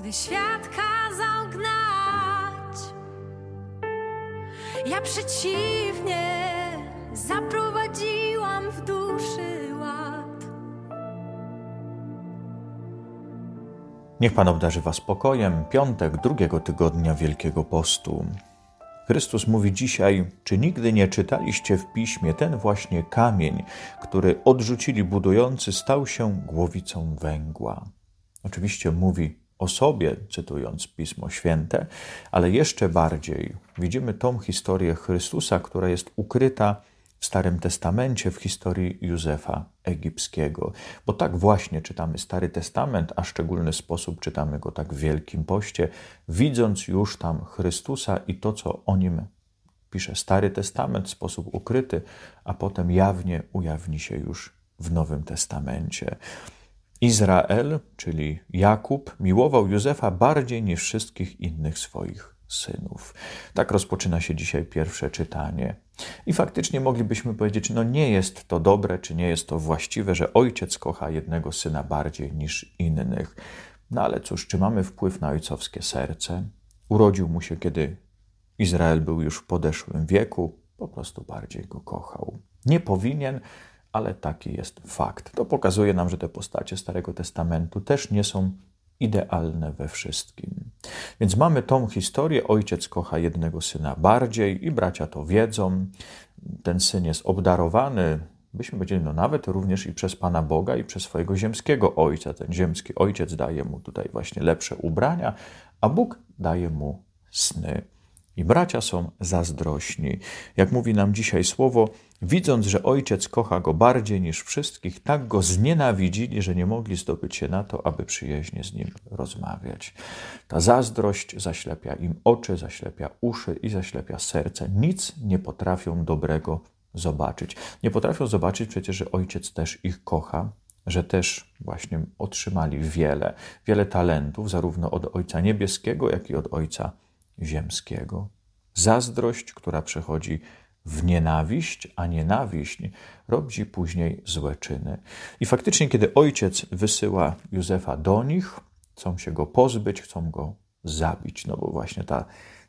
gdy świat kazał gnać. Ja przeciwnie zaprowadziłam w duszy ład. Niech Pan obdarzy Was spokojem. Piątek drugiego tygodnia Wielkiego Postu. Chrystus mówi dzisiaj: Czy nigdy nie czytaliście w piśmie ten właśnie kamień, który odrzucili budujący, stał się głowicą węgła? Oczywiście mówi o sobie, cytując Pismo Święte, ale jeszcze bardziej widzimy tą historię Chrystusa, która jest ukryta w Starym Testamencie, w historii Józefa Egipskiego. Bo tak właśnie czytamy Stary Testament, a szczególny sposób czytamy go tak w Wielkim Poście, widząc już tam Chrystusa i to, co o nim pisze Stary Testament w sposób ukryty, a potem jawnie ujawni się już w Nowym Testamencie. Izrael, czyli Jakub, miłował Józefa bardziej niż wszystkich innych swoich synów. Tak rozpoczyna się dzisiaj pierwsze czytanie. I faktycznie moglibyśmy powiedzieć, no nie jest to dobre, czy nie jest to właściwe, że ojciec kocha jednego syna bardziej niż innych. No ale cóż, czy mamy wpływ na ojcowskie serce? Urodził mu się, kiedy Izrael był już w podeszłym wieku, po prostu bardziej go kochał. Nie powinien, ale taki jest fakt. To pokazuje nam, że te postacie Starego Testamentu też nie są idealne we wszystkim. Więc mamy tą historię: ojciec kocha jednego syna bardziej i bracia to wiedzą. Ten syn jest obdarowany, byśmy powiedzieli, no nawet również i przez Pana Boga, i przez swojego ziemskiego ojca. Ten ziemski ojciec daje mu tutaj właśnie lepsze ubrania, a Bóg daje mu sny. I bracia są zazdrośni. Jak mówi nam dzisiaj słowo, widząc, że ojciec kocha go bardziej niż wszystkich, tak go znienawidzili, że nie mogli zdobyć się na to, aby przyjaźnie z nim rozmawiać. Ta zazdrość zaślepia im oczy, zaślepia uszy i zaślepia serce. Nic nie potrafią dobrego zobaczyć. Nie potrafią zobaczyć przecież, że ojciec też ich kocha, że też właśnie otrzymali wiele, wiele talentów, zarówno od Ojca Niebieskiego, jak i od Ojca ziemskiego. Zazdrość, która przechodzi w nienawiść, a nienawiść robi później złe czyny. I faktycznie, kiedy ojciec wysyła Józefa do nich, chcą się go pozbyć, chcą go zabić, no bo właśnie ta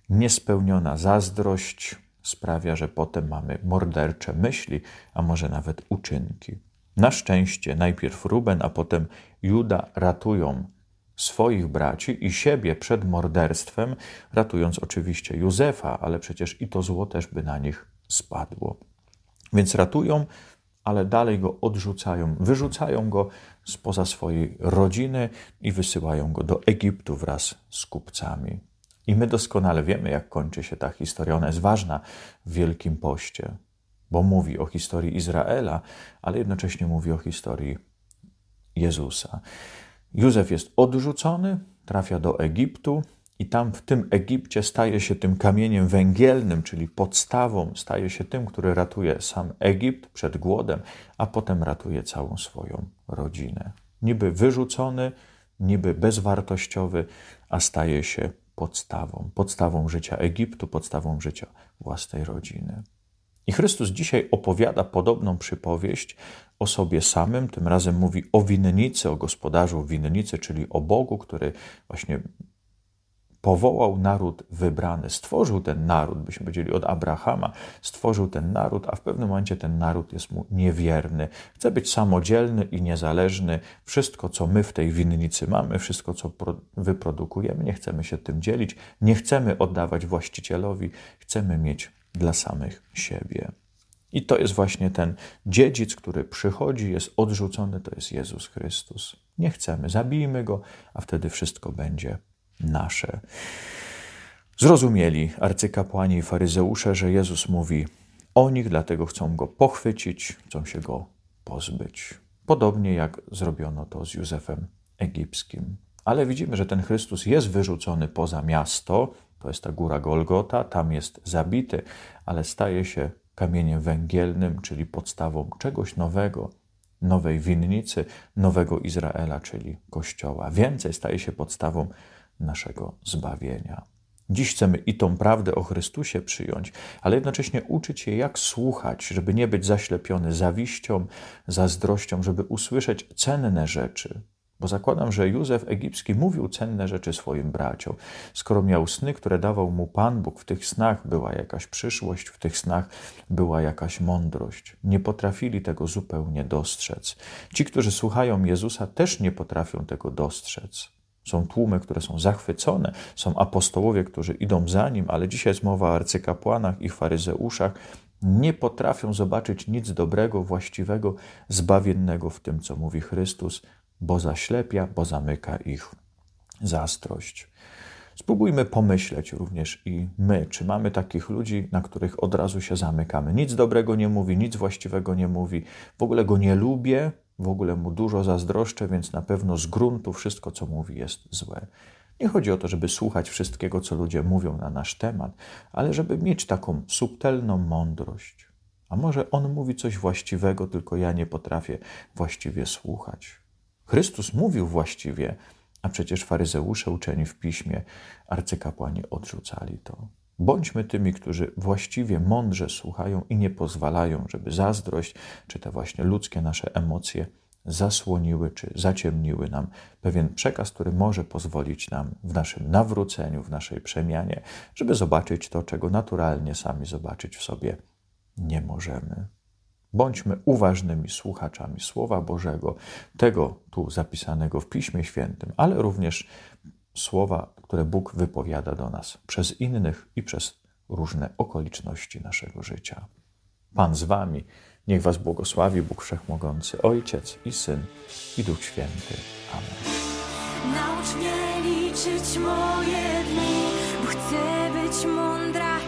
niespełniona zazdrość sprawia, że potem mamy mordercze myśli, a może nawet uczynki. Na szczęście najpierw Ruben, a potem Juda ratują swoich braci i siebie przed morderstwem, ratując oczywiście Józefa, ale przecież i to zło też by na nich spadło. Więc ratują, ale dalej go odrzucają, wyrzucają go spoza swojej rodziny i wysyłają go do Egiptu wraz z kupcami. I my doskonale wiemy, jak kończy się ta historia. Ona jest ważna w Wielkim Poście, bo mówi o historii Izraela, ale jednocześnie mówi o historii Jezusa. Józef jest odrzucony, trafia do Egiptu i tam w tym Egipcie staje się tym kamieniem węgielnym, czyli podstawą, staje się tym, który ratuje sam Egipt przed głodem, a potem ratuje całą swoją rodzinę. Niby wyrzucony, niby bezwartościowy, a staje się podstawą, podstawą życia Egiptu, podstawą życia własnej rodziny. I Chrystus dzisiaj opowiada podobną przypowieść o sobie samym. Tym razem mówi o winnicy, o gospodarzu winnicy, czyli o Bogu, który właśnie powołał naród wybrany, stworzył ten naród, byśmy powiedzieli od Abrahama, stworzył ten naród, a w pewnym momencie ten naród jest mu niewierny. Chce być samodzielny i niezależny. Wszystko, co my w tej winnicy mamy, wszystko, co wyprodukujemy, nie chcemy się tym dzielić, nie chcemy oddawać właścicielowi, chcemy mieć dla samych siebie. I to jest właśnie ten dziedzic, który przychodzi, jest odrzucony, to jest Jezus Chrystus. Nie chcemy, zabijmy go, a wtedy wszystko będzie nasze. Zrozumieli arcykapłani i faryzeusze, że Jezus mówi o nich, dlatego chcą go pochwycić, chcą się go pozbyć. Podobnie jak zrobiono to z Józefem Egipskim. Ale widzimy, że ten Chrystus jest wyrzucony poza miasto, to jest ta góra Golgota, tam jest zabity, ale staje się kamieniem węgielnym, czyli podstawą czegoś nowego, nowej winnicy, nowego Izraela, czyli Kościoła. Więcej staje się podstawą naszego zbawienia. Dziś chcemy i tą prawdę o Chrystusie przyjąć, ale jednocześnie uczyć się, jak słuchać, żeby nie być zaślepiony zawiścią, zazdrością, żeby usłyszeć cenne rzeczy, Bo zakładam, że Józef Egipski mówił cenne rzeczy swoim braciom. Skoro miał sny, które dawał mu Pan Bóg, w tych snach była jakaś przyszłość, w tych snach była jakaś mądrość. Nie potrafili tego zupełnie dostrzec. Ci, którzy słuchają Jezusa, też nie potrafią tego dostrzec. Są tłumy, które są zachwycone, są apostołowie, którzy idą za nim, ale dzisiaj jest mowa o arcykapłanach i faryzeuszach. Nie potrafią zobaczyć nic dobrego, właściwego, zbawiennego w tym, co mówi Chrystus, bo zaślepia, bo zamyka ich zastrość. Spróbujmy pomyśleć również i my, czy mamy takich ludzi, na których od razu się zamykamy. Nic dobrego nie mówi, nic właściwego nie mówi, w ogóle go nie lubię, w ogóle mu dużo zazdroszczę, więc na pewno z gruntu wszystko, co mówi, jest złe. Nie chodzi o to, żeby słuchać wszystkiego, co ludzie mówią na nasz temat, ale żeby mieć taką subtelną mądrość. A może on mówi coś właściwego, tylko ja nie potrafię właściwie słuchać. Chrystus mówił właściwie, a przecież faryzeusze uczeni w piśmie, arcykapłani odrzucali to. Bądźmy tymi, którzy właściwie mądrze słuchają i nie pozwalają, żeby zazdrość czy te właśnie ludzkie nasze emocje zasłoniły czy zaciemniły nam pewien przekaz, który może pozwolić nam w naszym nawróceniu, w naszej przemianie, żeby zobaczyć to, czego naturalnie sami zobaczyć w sobie nie możemy. Bądźmy uważnymi słuchaczami Słowa Bożego, tego tu zapisanego w Piśmie Świętym, ale również słowa, które Bóg wypowiada do nas przez innych i przez różne okoliczności naszego życia. Pan z Wami, niech Was błogosławi Bóg Wszechmogący, Ojciec i Syn i Duch Święty. Amen. Naucz mnie liczyć moje dni, bo chcę być mądra